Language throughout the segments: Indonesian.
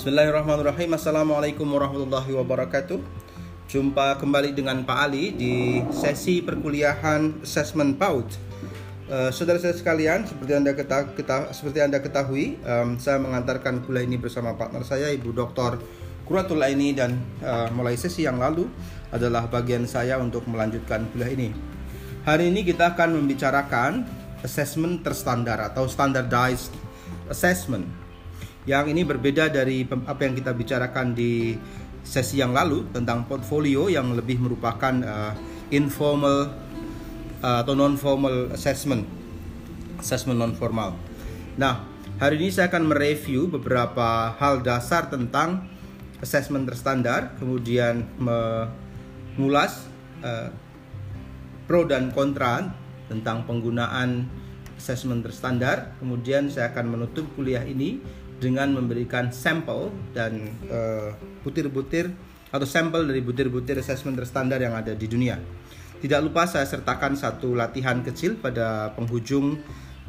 Bismillahirrahmanirrahim. Assalamualaikum warahmatullahi wabarakatuh. Jumpa kembali dengan Pak Ali di sesi perkuliahan Assessment PAUD uh, Saudara-saudara sekalian, seperti anda, keta keta seperti anda ketahui um, Saya mengantarkan kuliah ini bersama partner saya Ibu Dr. Kuratul ini Dan uh, mulai sesi yang lalu adalah bagian saya untuk melanjutkan kuliah ini. Hari ini kita akan membicarakan assessment terstandar atau standardized assessment yang ini berbeda dari apa yang kita bicarakan di sesi yang lalu tentang portfolio yang lebih merupakan uh, informal uh, atau non formal assessment assessment non formal. Nah, hari ini saya akan mereview beberapa hal dasar tentang assessment terstandar, kemudian mengulas uh, pro dan kontra tentang penggunaan assessment terstandar. Kemudian saya akan menutup kuliah ini dengan memberikan sampel dan eh, butir-butir uh, atau sampel dari butir-butir assessment terstandar yang ada di dunia. Tidak lupa saya sertakan satu latihan kecil pada penghujung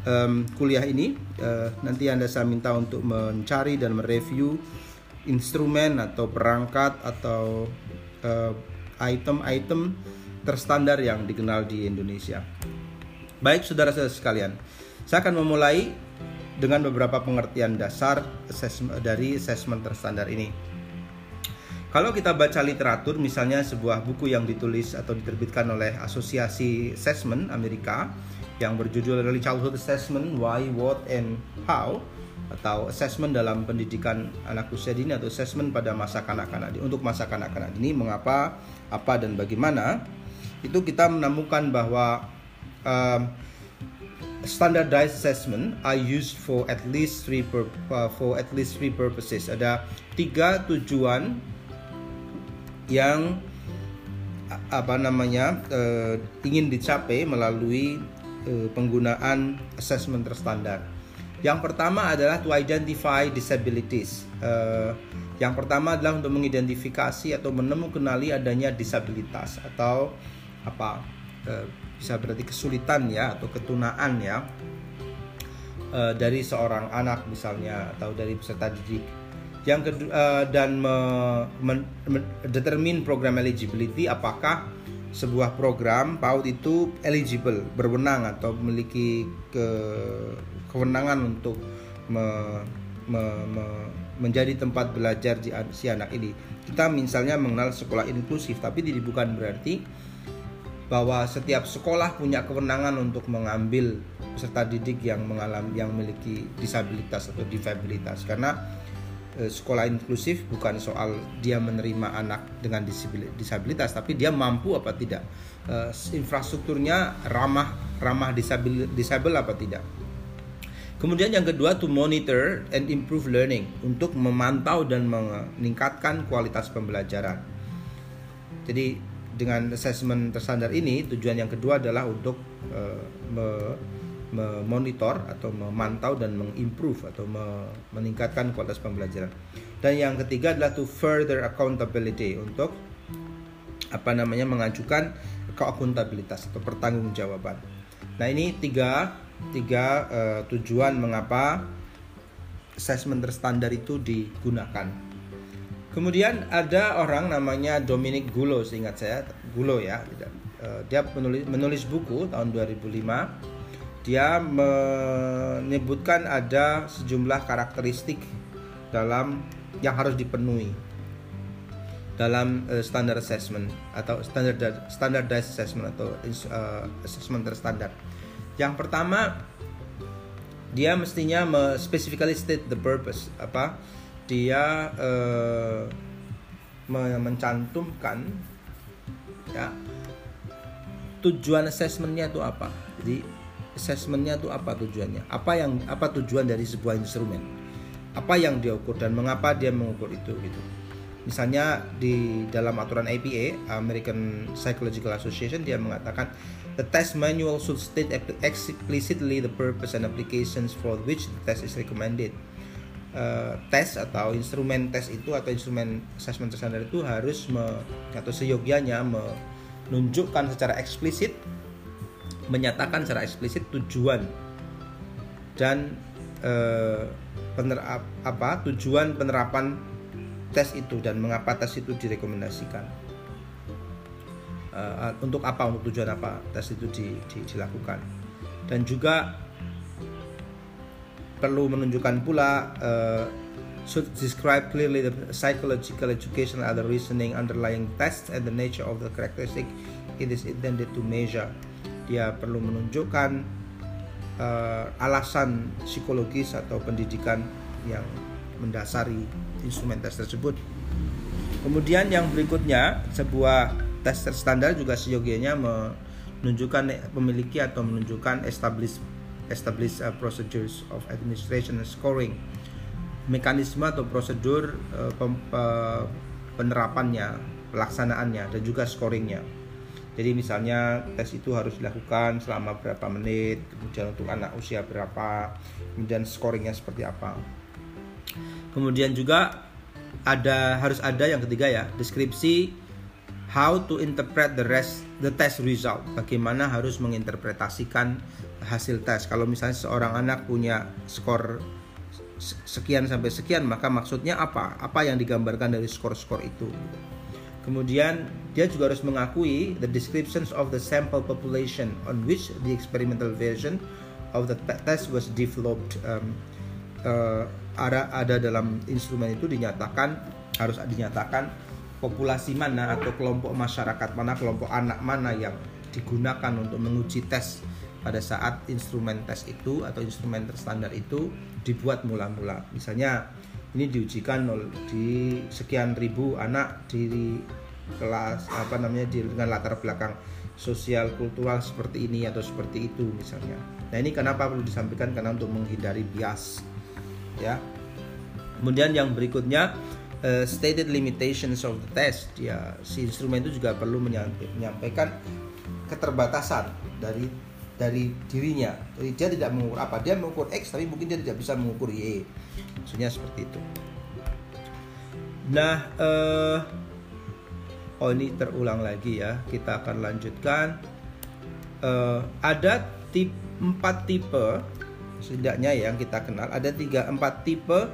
um, kuliah ini. Uh, nanti Anda saya minta untuk mencari dan mereview instrumen atau perangkat atau item-item uh, terstandar yang dikenal di Indonesia. Baik saudara-saudara sekalian, saya akan memulai dengan beberapa pengertian dasar dari assessment terstandar ini. Kalau kita baca literatur, misalnya sebuah buku yang ditulis atau diterbitkan oleh Asosiasi Assessment Amerika yang berjudul Early Childhood Assessment Why, What, and How atau assessment dalam pendidikan anak usia dini atau assessment pada masa kanak-kanak untuk masa kanak-kanak dini mengapa, apa dan bagaimana itu kita menemukan bahwa uh, standardized assessment are used for at least three per, uh, for at least three purposes. Ada tiga tujuan yang apa namanya uh, ingin dicapai melalui uh, penggunaan assessment terstandar. Yang pertama adalah to identify disabilities. Uh, yang pertama adalah untuk mengidentifikasi atau menemukan adanya disabilitas atau apa bisa berarti kesulitan ya atau ketunaan ya. E, dari seorang anak misalnya atau dari peserta didik. Yang kedua e, dan me, me, me, determine program eligibility apakah sebuah program PAUD itu eligible berwenang atau memiliki ke, kewenangan untuk me, me, me, menjadi tempat belajar si anak ini. Kita misalnya mengenal sekolah inklusif tapi ini bukan berarti bahwa setiap sekolah punya kewenangan untuk mengambil peserta didik yang mengalami yang memiliki disabilitas atau difabilitas. Karena e, sekolah inklusif bukan soal dia menerima anak dengan disabilitas tapi dia mampu apa tidak. E, infrastrukturnya ramah ramah disabil disable apa tidak. Kemudian yang kedua to monitor and improve learning untuk memantau dan meningkatkan kualitas pembelajaran. Jadi dengan assessment terstandar ini tujuan yang kedua adalah untuk uh, me, memonitor atau memantau dan mengimprove atau me, meningkatkan kualitas pembelajaran. Dan yang ketiga adalah to further accountability untuk apa namanya mengajukan keakuntabilitas atau pertanggungjawaban. Nah ini tiga tiga uh, tujuan mengapa assessment terstandar itu digunakan. Kemudian ada orang namanya Dominic Gulo, seingat saya, Gulo ya. Eh, dia menulis, menulis buku tahun 2005. Dia menyebutkan ada sejumlah karakteristik dalam yang harus dipenuhi dalam uh, standar assessment atau standard standardized assessment atau uh, assessment terstandar. Yang pertama dia mestinya specifically state the purpose apa dia uh, mencantumkan ya tujuan assessmentnya itu apa? Jadi assessmentnya itu apa tujuannya? Apa yang apa tujuan dari sebuah instrumen? Apa yang dia ukur dan mengapa dia mengukur itu gitu. Misalnya di dalam aturan APA American Psychological Association dia mengatakan the test manual should state explicitly the purpose and applications for which the test is recommended uh, tes atau instrumen tes itu atau instrumen assessment standar itu harus me, atau seyogianya menunjukkan secara eksplisit menyatakan secara eksplisit tujuan dan uh, pener apa tujuan penerapan tes itu dan mengapa tes itu direkomendasikan. Uh, untuk apa untuk tujuan apa tes itu di, di, dilakukan. Dan juga perlu menunjukkan pula uh, should describe clearly the psychological education and the reasoning underlying tests and the nature of the characteristic it is intended to measure dia perlu menunjukkan uh, alasan psikologis atau pendidikan yang mendasari instrumen tes tersebut. Kemudian yang berikutnya sebuah tes standar juga seyogianya menunjukkan memiliki atau menunjukkan established established uh, procedures of administration and scoring. Mekanisme atau prosedur uh, pem, uh, penerapannya pelaksanaannya dan juga scoringnya. Jadi misalnya tes itu harus dilakukan selama berapa menit kemudian untuk anak usia berapa kemudian scoringnya seperti apa. Kemudian juga ada harus ada yang ketiga ya deskripsi how to interpret the rest the test result. Bagaimana harus menginterpretasikan hasil tes. Kalau misalnya seorang anak punya skor sekian sampai sekian maka maksudnya apa? Apa yang digambarkan dari skor-skor itu? Kemudian dia juga harus mengakui the descriptions of the sample population on which the experimental version of the test was developed um, uh, ada ada dalam instrumen itu dinyatakan harus dinyatakan populasi mana atau kelompok masyarakat mana kelompok anak mana yang digunakan untuk menguji tes pada saat instrumen tes itu atau instrumen terstandar itu dibuat mula-mula. Misalnya ini diujikan di sekian ribu anak di kelas apa namanya di, dengan latar belakang sosial kultural seperti ini atau seperti itu misalnya. Nah ini kenapa perlu disampaikan karena untuk menghindari bias ya. Kemudian yang berikutnya uh, stated limitations of the test ya si instrumen itu juga perlu menyampaikan keterbatasan dari dari dirinya. Jadi dia tidak mengukur apa, dia mengukur X tapi mungkin dia tidak bisa mengukur Y. Maksudnya seperti itu. Nah, eh, oh ini terulang lagi ya. Kita akan lanjutkan. Eh, ada tip empat tipe setidaknya yang kita kenal ada tiga empat tipe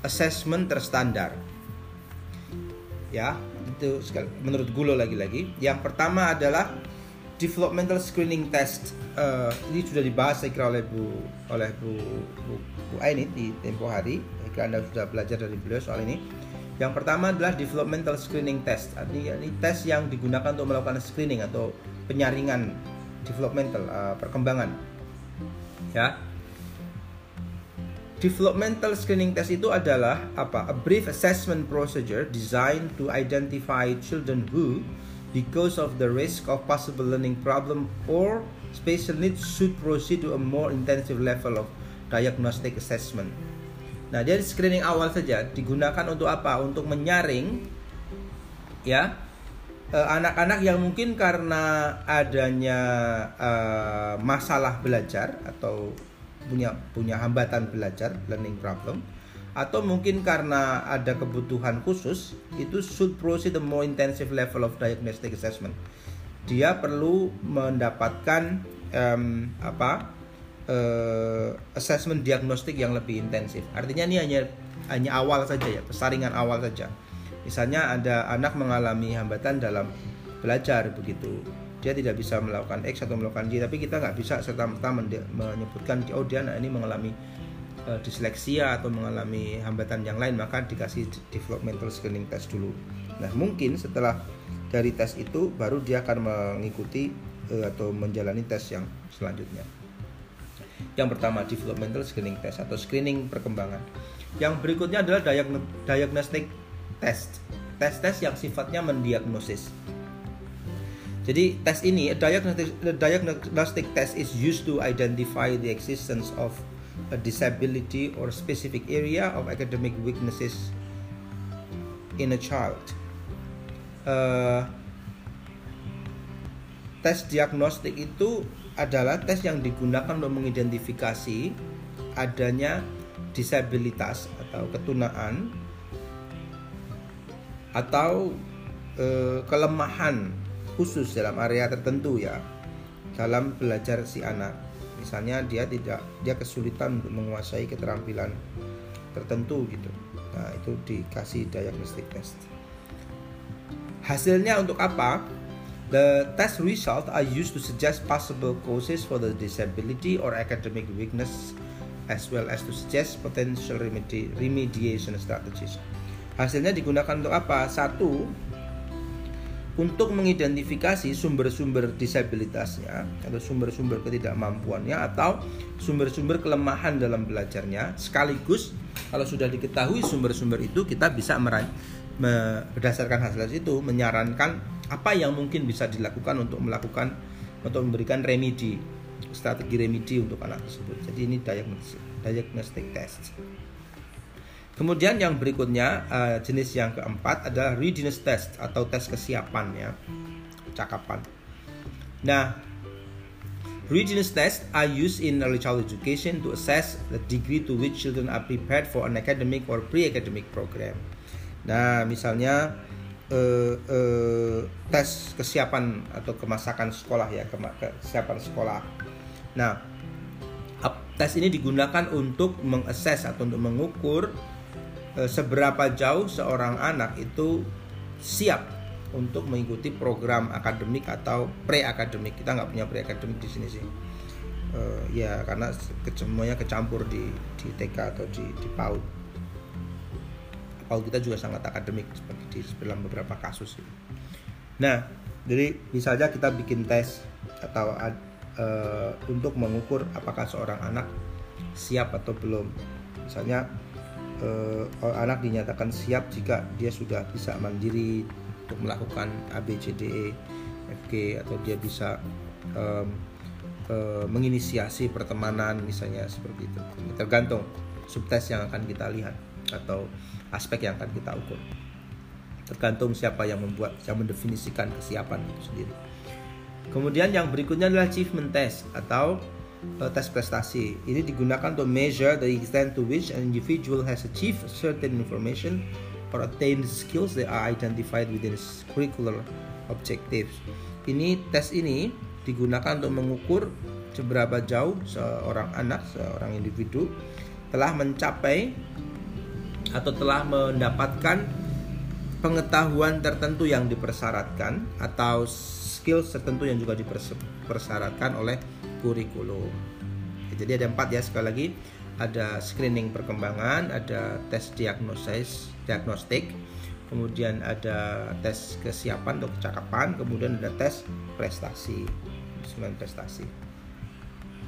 assessment terstandar ya itu menurut Gulo lagi-lagi yang pertama adalah developmental screening test uh, ini sudah dibahas saya kira oleh Bu oleh Bu Bu, Bu Aini di tempo hari. Kira Anda sudah belajar dari beliau soal ini. Yang pertama adalah developmental screening test. Artinya ini tes yang digunakan untuk melakukan screening atau penyaringan developmental uh, perkembangan. Ya. Developmental screening test itu adalah apa? A brief assessment procedure designed to identify children who because of the risk of possible learning problem or special needs should proceed to a more intensive level of diagnostic assessment. Nah, jadi screening awal saja digunakan untuk apa? Untuk menyaring ya eh, anak-anak yang mungkin karena adanya uh, masalah belajar atau punya punya hambatan belajar learning problem atau mungkin karena ada kebutuhan khusus itu should proceed the more intensive level of diagnostic assessment. Dia perlu mendapatkan um, apa uh, assessment diagnostik yang lebih intensif. Artinya ini hanya hanya awal saja ya persaringan awal saja. Misalnya ada anak mengalami hambatan dalam belajar begitu. Dia tidak bisa melakukan X atau melakukan Y tapi kita nggak bisa serta merta menyebutkan oh dia anak ini mengalami uh, disleksia atau mengalami hambatan yang lain maka dikasih developmental screening test dulu. Nah mungkin setelah dari tes itu baru dia akan mengikuti uh, atau menjalani tes yang selanjutnya. Yang pertama developmental screening test atau screening perkembangan. Yang berikutnya adalah diagnostic test. Tes-tes yang sifatnya mendiagnosis. Jadi tes ini, diagnostic, diagnostic test is used to identify the existence of a disability or specific area of academic weaknesses in a child. Uh, tes diagnostik itu adalah tes yang digunakan untuk mengidentifikasi adanya disabilitas atau ketunaan atau uh, kelemahan khusus dalam area tertentu ya dalam belajar si anak misalnya dia tidak dia kesulitan untuk menguasai keterampilan tertentu gitu nah itu dikasih diagnostic test hasilnya untuk apa The test result are used to suggest possible causes for the disability or academic weakness as well as to suggest potential remedi remediation strategies. Hasilnya digunakan untuk apa? Satu, untuk mengidentifikasi sumber-sumber disabilitasnya atau sumber-sumber ketidakmampuannya atau sumber-sumber kelemahan dalam belajarnya sekaligus kalau sudah diketahui sumber-sumber itu kita bisa meran berdasarkan hasil itu menyarankan apa yang mungkin bisa dilakukan untuk melakukan untuk memberikan remedi strategi remedi untuk anak tersebut. Jadi ini diagnostic, diagnostic test kemudian yang berikutnya uh, jenis yang keempat adalah readiness test atau tes kesiapan ya cakapan nah Readiness tests are used in early child education to assess the degree to which children are prepared for an academic or pre-academic program. Nah, misalnya eh, eh, tes kesiapan atau kemasakan sekolah ya, kesiapan sekolah. Nah, tes ini digunakan untuk mengakses atau untuk mengukur eh, seberapa jauh seorang anak itu siap untuk mengikuti program akademik atau pre-akademik. Kita nggak punya pre-akademik di sini sih. Uh, ya karena semuanya kecampur di di TK atau di di PAUD kalau kita juga sangat akademik seperti di dalam beberapa kasus Nah, jadi misalnya kita bikin tes atau uh, untuk mengukur apakah seorang anak siap atau belum. Misalnya uh, anak dinyatakan siap jika dia sudah bisa mandiri untuk melakukan A B C D E F G atau dia bisa um, uh, menginisiasi pertemanan misalnya seperti itu. Tergantung subtes yang akan kita lihat atau aspek yang akan kita ukur tergantung siapa yang membuat yang mendefinisikan kesiapan itu sendiri kemudian yang berikutnya adalah achievement test atau uh, tes prestasi. Ini digunakan untuk measure the extent to which an individual has achieved certain information or attained skills that are identified within his curricular objectives. Ini tes ini digunakan untuk mengukur seberapa jauh seorang anak seorang individu telah mencapai atau telah mendapatkan pengetahuan tertentu yang dipersyaratkan atau skill tertentu yang juga dipersyaratkan oleh kurikulum. Jadi ada empat ya sekali lagi ada screening perkembangan, ada tes diagnosis, diagnostik, kemudian ada tes kesiapan atau kecakapan, kemudian ada tes prestasi, sembilan prestasi.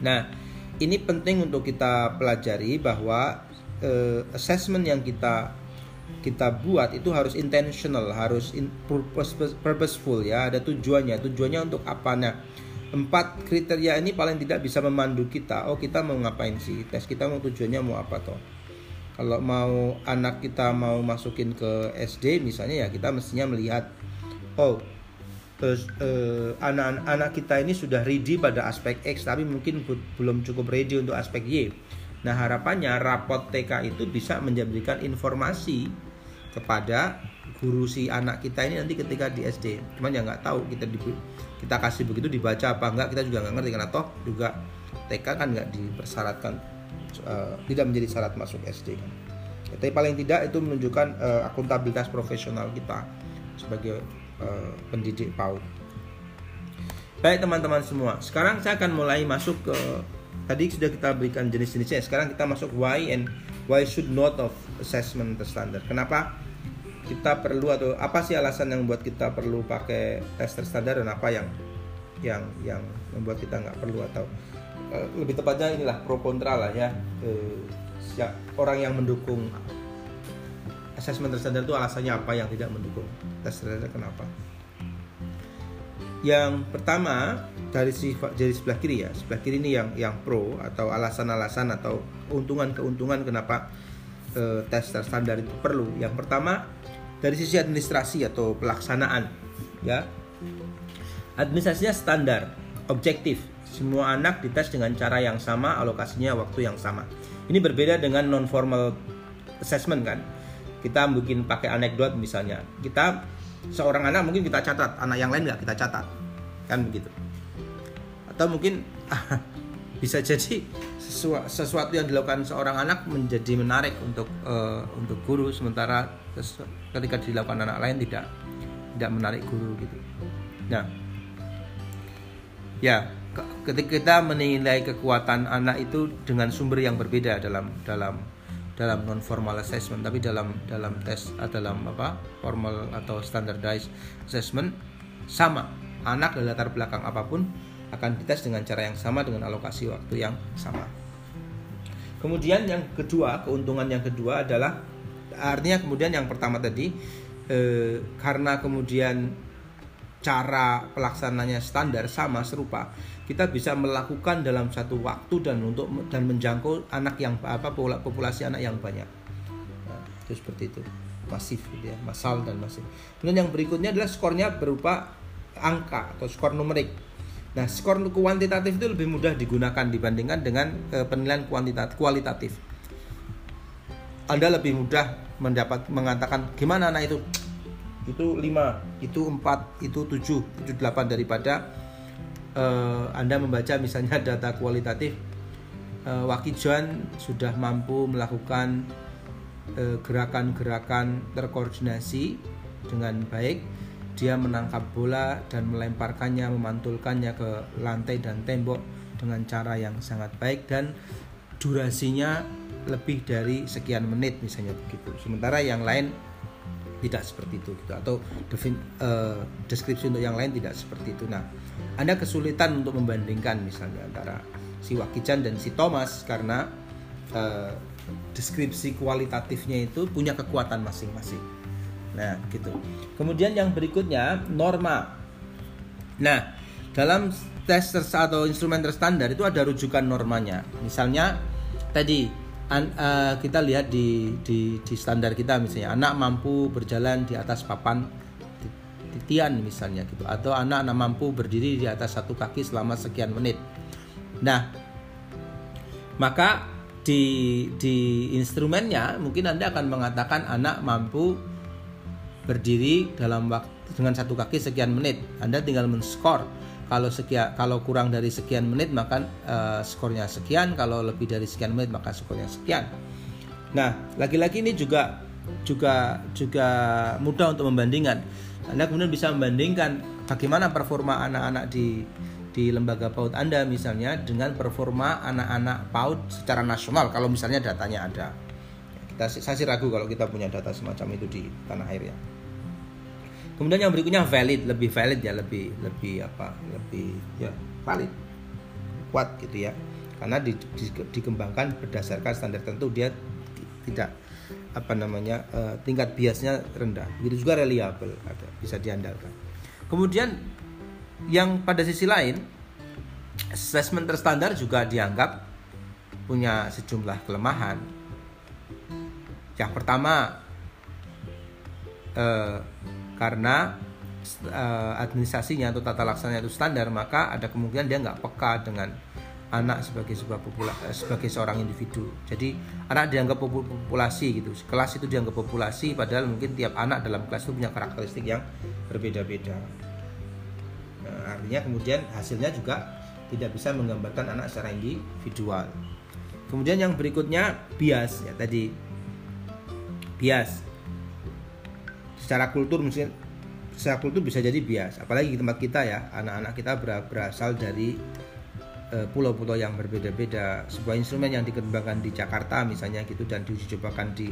Nah, ini penting untuk kita pelajari bahwa uh, assessment yang kita kita buat itu harus intentional, harus in, purpose, purposeful ya, ada tujuannya. Tujuannya untuk apa? Nah, empat kriteria ini paling tidak bisa memandu kita. Oh, kita mau ngapain sih? Tes kita mau tujuannya mau apa toh? Kalau mau anak kita mau masukin ke SD misalnya ya kita mestinya melihat oh anak-anak uh, kita ini sudah ready pada aspek X tapi mungkin belum cukup ready untuk aspek Y Nah harapannya rapot TK itu bisa menjadikan informasi kepada guru si anak kita ini nanti ketika di SD. Cuman ya nggak tahu kita di, kita kasih begitu dibaca apa enggak kita juga nggak ngerti karena toh juga TK kan nggak dipersyaratkan uh, tidak menjadi syarat masuk SD kan. Ya, tapi paling tidak itu menunjukkan uh, akuntabilitas profesional kita sebagai uh, pendidik PAUD. Baik teman-teman semua, sekarang saya akan mulai masuk ke tadi sudah kita berikan jenis-jenisnya sekarang kita masuk why and why should not of assessment terstandar kenapa kita perlu atau apa sih alasan yang membuat kita perlu pakai tes terstandar dan apa yang yang yang membuat kita nggak perlu atau uh, lebih tepatnya inilah pro kontra lah ya uh, orang yang mendukung assessment terstandar itu alasannya apa yang tidak mendukung tes terstandar kenapa? Yang pertama dari si dari sebelah kiri ya sebelah kiri ini yang yang pro atau alasan-alasan atau keuntungan-keuntungan kenapa e, tes standar itu perlu. Yang pertama dari sisi administrasi atau pelaksanaan ya. Administrasinya standar objektif. Semua anak dites dengan cara yang sama alokasinya waktu yang sama. Ini berbeda dengan non formal assessment kan. Kita bikin pakai anekdot misalnya. Kita seorang anak mungkin kita catat anak yang lain nggak kita catat. Kan begitu. Atau mungkin bisa jadi sesuatu yang dilakukan seorang anak menjadi menarik untuk uh, untuk guru sementara ketika dilakukan anak lain tidak tidak menarik guru gitu. Nah, ya ketika kita menilai kekuatan anak itu dengan sumber yang berbeda dalam dalam dalam non formal assessment tapi dalam dalam tes dalam apa formal atau standardized assessment sama anak dari latar belakang apa pun akan dites dengan cara yang sama dengan alokasi waktu yang sama. Kemudian yang kedua, keuntungan yang kedua adalah artinya kemudian yang pertama tadi eh, karena kemudian cara pelaksananya standar sama serupa, kita bisa melakukan dalam satu waktu dan untuk dan menjangkau anak yang apa populasi anak yang banyak. Nah, itu seperti itu masif gitu ya, masal dan masif. Kemudian yang berikutnya adalah skornya berupa angka atau skor numerik Nah, skor kuantitatif itu lebih mudah digunakan dibandingkan dengan e, penilaian kuantitatif kualitatif. Anda lebih mudah mendapat mengatakan gimana anak itu itu 5, itu 4, itu 7, itu 8 daripada e, Anda membaca misalnya data kualitatif e, Wakijan sudah mampu melakukan gerakan-gerakan terkoordinasi dengan baik dia menangkap bola dan melemparkannya, memantulkannya ke lantai dan tembok dengan cara yang sangat baik dan durasinya lebih dari sekian menit misalnya begitu. Sementara yang lain tidak seperti itu gitu atau defin, uh, deskripsi untuk yang lain tidak seperti itu. Nah, Anda kesulitan untuk membandingkan misalnya antara si Wakijan dan si Thomas karena uh, deskripsi kualitatifnya itu punya kekuatan masing-masing. Nah, gitu. Kemudian yang berikutnya norma. Nah, dalam tes atau instrumen terstandar itu ada rujukan normanya. Misalnya tadi an, uh, kita lihat di, di di standar kita misalnya anak mampu berjalan di atas papan titian misalnya gitu atau anak anak mampu berdiri di atas satu kaki selama sekian menit. Nah, maka di di instrumennya mungkin Anda akan mengatakan anak mampu berdiri dalam waktu dengan satu kaki sekian menit. Anda tinggal men-skor. Kalau sekian kalau kurang dari sekian menit maka uh, skornya sekian, kalau lebih dari sekian menit maka skornya sekian. Nah, lagi-lagi ini juga juga juga mudah untuk membandingkan. Anda kemudian bisa membandingkan bagaimana performa anak-anak di di lembaga PAUD Anda misalnya dengan performa anak-anak PAUD secara nasional kalau misalnya datanya ada. Kita saya sih ragu kalau kita punya data semacam itu di tanah air ya. Kemudian yang berikutnya valid, lebih valid ya, lebih lebih apa? Lebih ya valid, kuat gitu ya. Karena di, di, dikembangkan berdasarkan standar tentu dia tidak apa namanya uh, tingkat biasnya rendah. Begitu juga reliable ada bisa diandalkan. Kemudian yang pada sisi lain assessment terstandar juga dianggap punya sejumlah kelemahan. Yang pertama eh, karena uh, administrasinya atau tata laksananya itu standar maka ada kemungkinan dia nggak peka dengan anak sebagai sebuah populasi eh, sebagai seorang individu. Jadi anak dianggap populasi gitu. Kelas itu dianggap populasi padahal mungkin tiap anak dalam kelas itu punya karakteristik yang berbeda-beda. Nah, artinya kemudian hasilnya juga tidak bisa menggambarkan anak secara individual. Kemudian yang berikutnya bias. Ya tadi bias. Secara kultur mungkin secara kultur bisa jadi bias. Apalagi di tempat kita ya anak-anak kita berasal dari e, pulau-pulau yang berbeda-beda. Sebuah instrumen yang dikembangkan di Jakarta misalnya gitu dan diuji di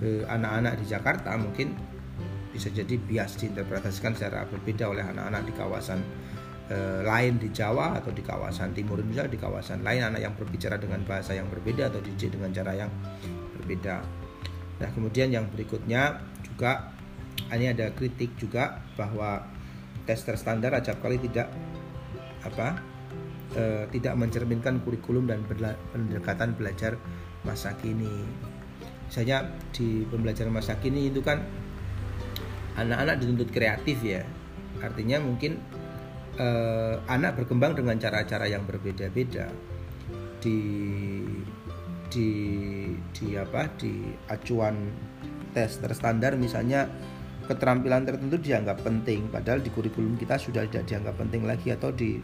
e, anak-anak di Jakarta mungkin bisa jadi bias diinterpretasikan secara berbeda oleh anak-anak di kawasan e, lain di Jawa atau di kawasan timur misalnya di kawasan lain. Anak yang berbicara dengan bahasa yang berbeda atau dididik dengan cara yang berbeda. Nah kemudian yang berikutnya juga ini ada kritik juga bahwa tes terstandar acap kali tidak apa e, tidak mencerminkan kurikulum dan pendekatan belajar masa kini. Misalnya di pembelajaran masa kini itu kan anak-anak dituntut kreatif ya. Artinya mungkin e, anak berkembang dengan cara-cara yang berbeda-beda di di di apa di acuan tes terstandar misalnya keterampilan tertentu dianggap penting padahal di kurikulum kita sudah tidak dianggap penting lagi atau di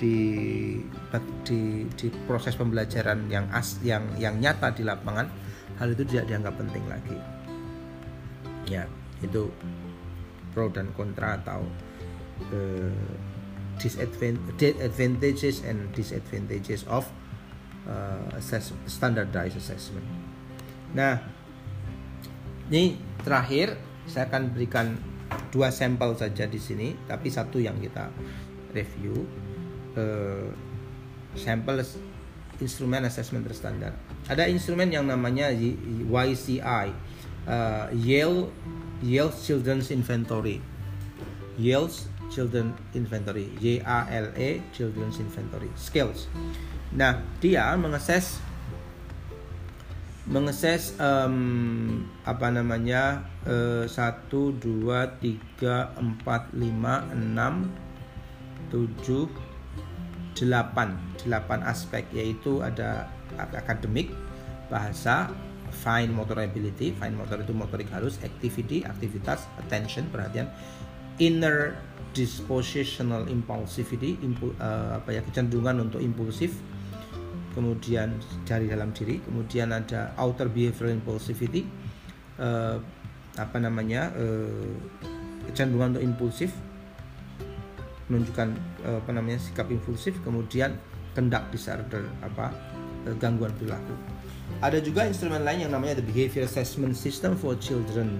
di di di proses pembelajaran yang as yang yang nyata di lapangan hal itu tidak dianggap penting lagi. Ya itu pro dan kontra atau uh, disadvantages and disadvantages of uh, assess standardized assessment. Nah, ini terakhir saya akan berikan dua sampel saja di sini, tapi satu yang kita review uh, sampel instrumen assessment terstandar. Ada instrumen yang namanya YCI, uh, Yale Yale Children's Inventory. Yale's Children Inventory Y A L E Children's Inventory Skills. Nah dia mengakses mengakses um, apa namanya satu dua tiga empat lima enam tujuh delapan. Delapan aspek yaitu ada akademik bahasa fine motor ability. Fine motor itu motorik halus activity aktivitas attention perhatian inner dispositional impulsivity impu, uh, apa ya kecenderungan untuk impulsif kemudian dari dalam diri kemudian ada outer behavioral impulsivity uh, apa namanya uh, kecenderungan untuk impulsif menunjukkan uh, apa namanya sikap impulsif kemudian kendak disorder apa uh, gangguan perilaku. Ada juga instrumen lain yang namanya the behavior assessment system for children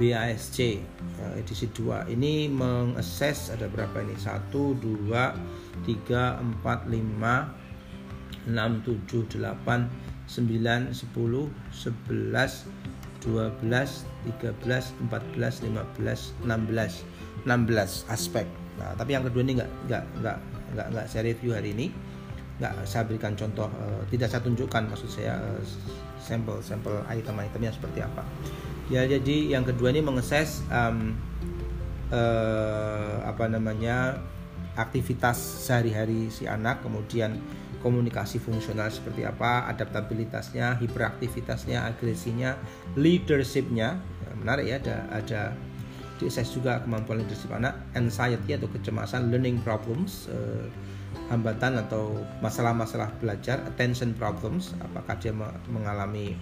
BASC eh, edisi 2 ini mengakses ada berapa ini? 1 2 3 4 5 6 7 8 9 10 11 12 13 14 15 16 16 aspek. Nah tapi yang kedua ini nggak nggak nggak nggak nggak saya review hari ini. Nggak saya berikan contoh uh, tidak saya tunjukkan maksud saya uh, sampel sampel item-itemnya seperti apa ya jadi yang kedua ini mengakses um, uh, apa namanya aktivitas sehari-hari si anak kemudian komunikasi fungsional seperti apa adaptabilitasnya hiperaktivitasnya agresinya leadershipnya. Ya, menarik ya ada ada diakses juga kemampuan leadership anak anxiety atau kecemasan learning problems uh, hambatan atau masalah-masalah belajar attention problems apakah dia mengalami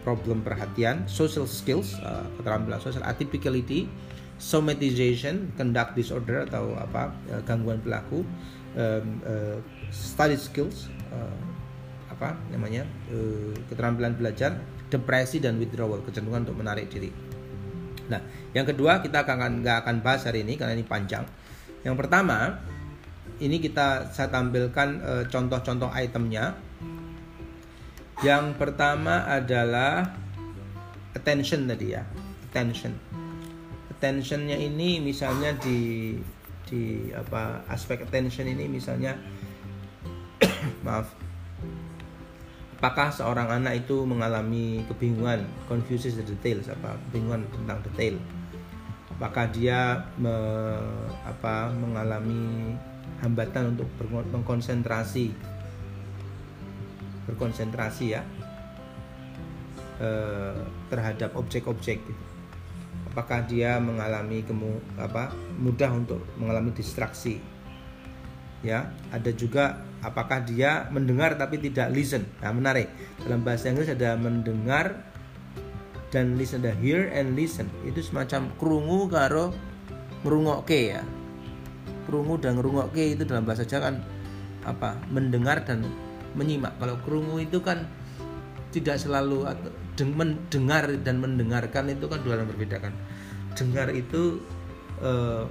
problem perhatian, social skills, uh, keterampilan sosial, atypicality, somatization, conduct disorder atau apa uh, gangguan perilaku, um, uh, study skills, uh, apa namanya keterampilan belajar, depresi dan withdrawal, kecenderungan untuk menarik diri. Nah, yang kedua kita akan nggak akan bahas hari ini karena ini panjang. Yang pertama, ini kita saya tampilkan contoh-contoh uh, itemnya. Yang pertama adalah attention tadi ya, attention. Attentionnya ini misalnya di di apa aspek attention ini misalnya maaf. Apakah seorang anak itu mengalami kebingungan confuses the details apa kebingungan tentang detail? Apakah dia me, apa mengalami hambatan untuk berkonsentrasi berkonsentrasi ya eh, terhadap objek-objek gitu. Apakah dia mengalami kemu, apa mudah untuk mengalami distraksi? Ya, ada juga apakah dia mendengar tapi tidak listen. Nah, menarik. Dalam bahasa Inggris ada mendengar dan listen ada hear and listen. Itu semacam krungu karo ngrungokke ya. Krungu dan ngrungokke itu dalam bahasa Jawa kan apa? Mendengar dan menyimak. Kalau kerungu itu kan tidak selalu atau mendengar dan mendengarkan itu kan dua yang berbeda kan. Dengar itu eh,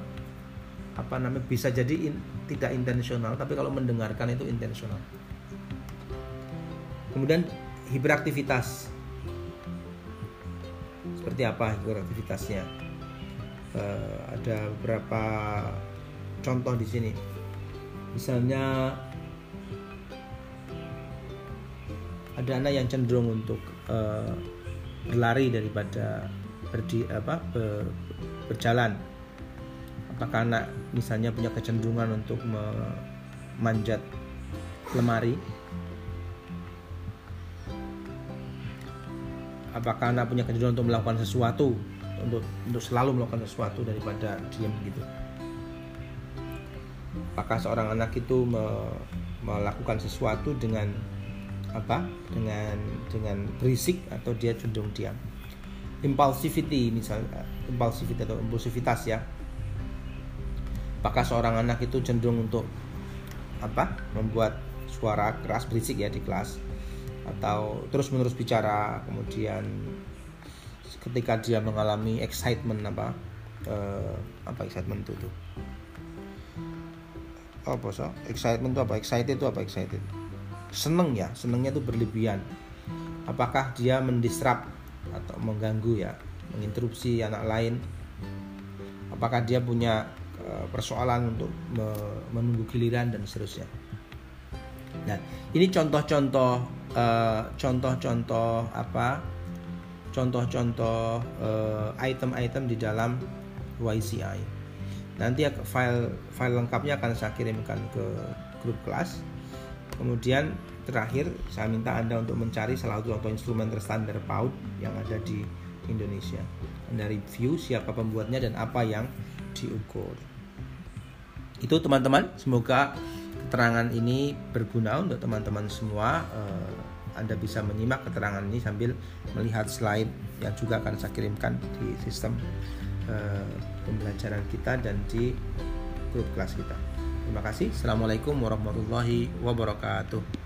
apa namanya bisa jadi in, tidak intensional, tapi kalau mendengarkan itu intensional. Kemudian hiperaktivitas seperti apa hiperaktivitasnya? Eh, ada beberapa contoh di sini. Misalnya ada anak yang cenderung untuk uh, berlari daripada berdi apa ber, berjalan. Apakah anak misalnya punya kecenderungan untuk memanjat lemari? Apakah anak punya kecenderungan untuk melakukan sesuatu untuk untuk selalu melakukan sesuatu daripada diam gitu apakah seorang anak itu me, melakukan sesuatu dengan apa dengan dengan berisik atau dia cenderung diam? Impulsivity misalnya impulsivity atau impulsivitas ya. Apakah seorang anak itu cenderung untuk apa membuat suara keras berisik ya di kelas? Atau terus menerus bicara kemudian ketika dia mengalami excitement apa uh, apa excitement itu apa so? Excitement itu apa? Excited itu apa? Excited. Seneng ya senengnya itu berlebihan. Apakah dia mendisrupt atau mengganggu ya? Menginterupsi anak lain? Apakah dia punya uh, persoalan untuk menunggu giliran dan seterusnya? Nah ini contoh-contoh uh, contoh-contoh apa? Contoh-contoh uh, item-item di dalam YCI nanti file file lengkapnya akan saya kirimkan ke grup kelas. Kemudian terakhir saya minta anda untuk mencari salah satu contoh instrumen terstandar PAUD yang ada di Indonesia. Anda review siapa pembuatnya dan apa yang diukur. Itu teman-teman. Semoga keterangan ini berguna untuk teman-teman semua. Uh, anda bisa menyimak keterangan ini sambil melihat slide yang juga akan saya kirimkan di sistem uh, pembelajaran kita dan di grup kelas kita. Terima kasih. Assalamualaikum warahmatullahi wabarakatuh.